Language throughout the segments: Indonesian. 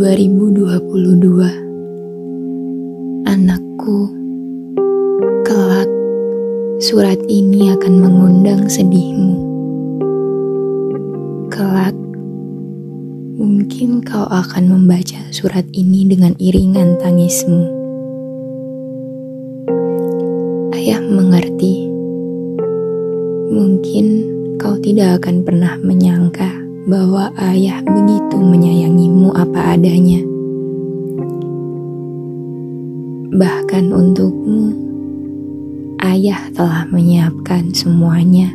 2022 Anakku Kelak Surat ini akan mengundang sedihmu. Kelak Mungkin kau akan membaca surat ini dengan iringan tangismu. Ayah mengerti. Mungkin kau tidak akan pernah menyangka bahwa ayah begitu menyayangimu apa adanya. Bahkan untukmu, ayah telah menyiapkan semuanya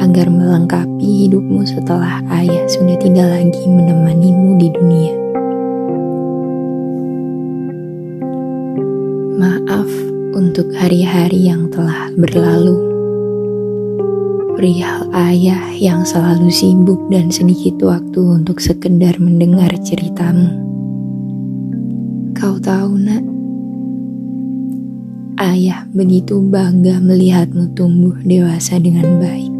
agar melengkapi hidupmu setelah ayah sudah tidak lagi menemanimu di dunia. Maaf untuk hari-hari yang telah berlalu perihal ayah yang selalu sibuk dan sedikit waktu untuk sekedar mendengar ceritamu. Kau tahu nak, ayah begitu bangga melihatmu tumbuh dewasa dengan baik.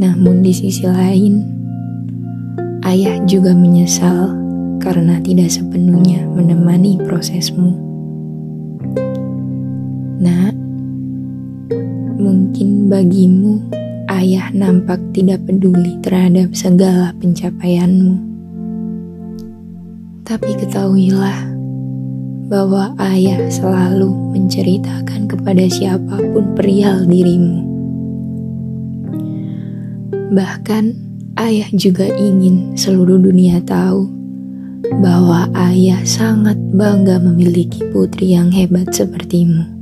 Namun di sisi lain, ayah juga menyesal karena tidak sepenuhnya menemani prosesmu. Nak, Mungkin bagimu, ayah nampak tidak peduli terhadap segala pencapaianmu. Tapi ketahuilah bahwa ayah selalu menceritakan kepada siapa pun perihal dirimu. Bahkan ayah juga ingin seluruh dunia tahu bahwa ayah sangat bangga memiliki putri yang hebat sepertimu.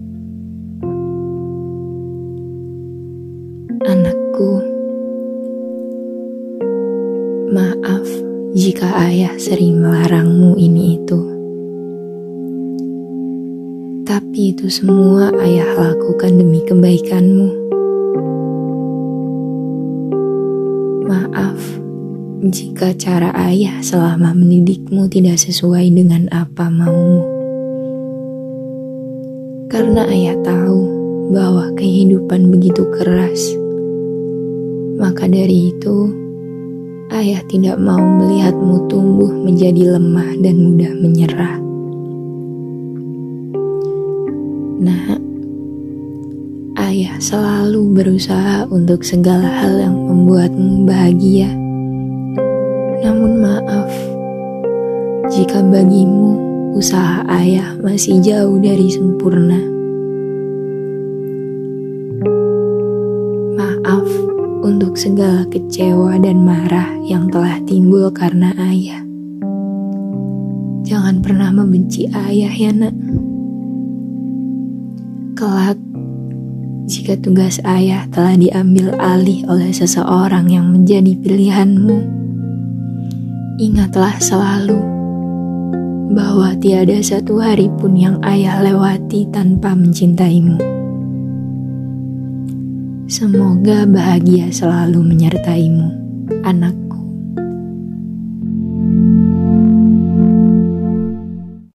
Maaf jika ayah sering melarangmu ini itu. Tapi itu semua ayah lakukan demi kebaikanmu. Maaf jika cara ayah selama mendidikmu tidak sesuai dengan apa maumu. Karena ayah tahu bahwa kehidupan begitu keras maka dari itu, ayah tidak mau melihatmu tumbuh menjadi lemah dan mudah menyerah. Nah, ayah selalu berusaha untuk segala hal yang membuatmu bahagia. Namun maaf, jika bagimu usaha ayah masih jauh dari sempurna. Maaf untuk segala kecewa dan marah yang telah timbul karena ayah. Jangan pernah membenci ayah ya nak. Kelak, jika tugas ayah telah diambil alih oleh seseorang yang menjadi pilihanmu, ingatlah selalu bahwa tiada satu hari pun yang ayah lewati tanpa mencintaimu. Semoga bahagia selalu menyertaimu, anak.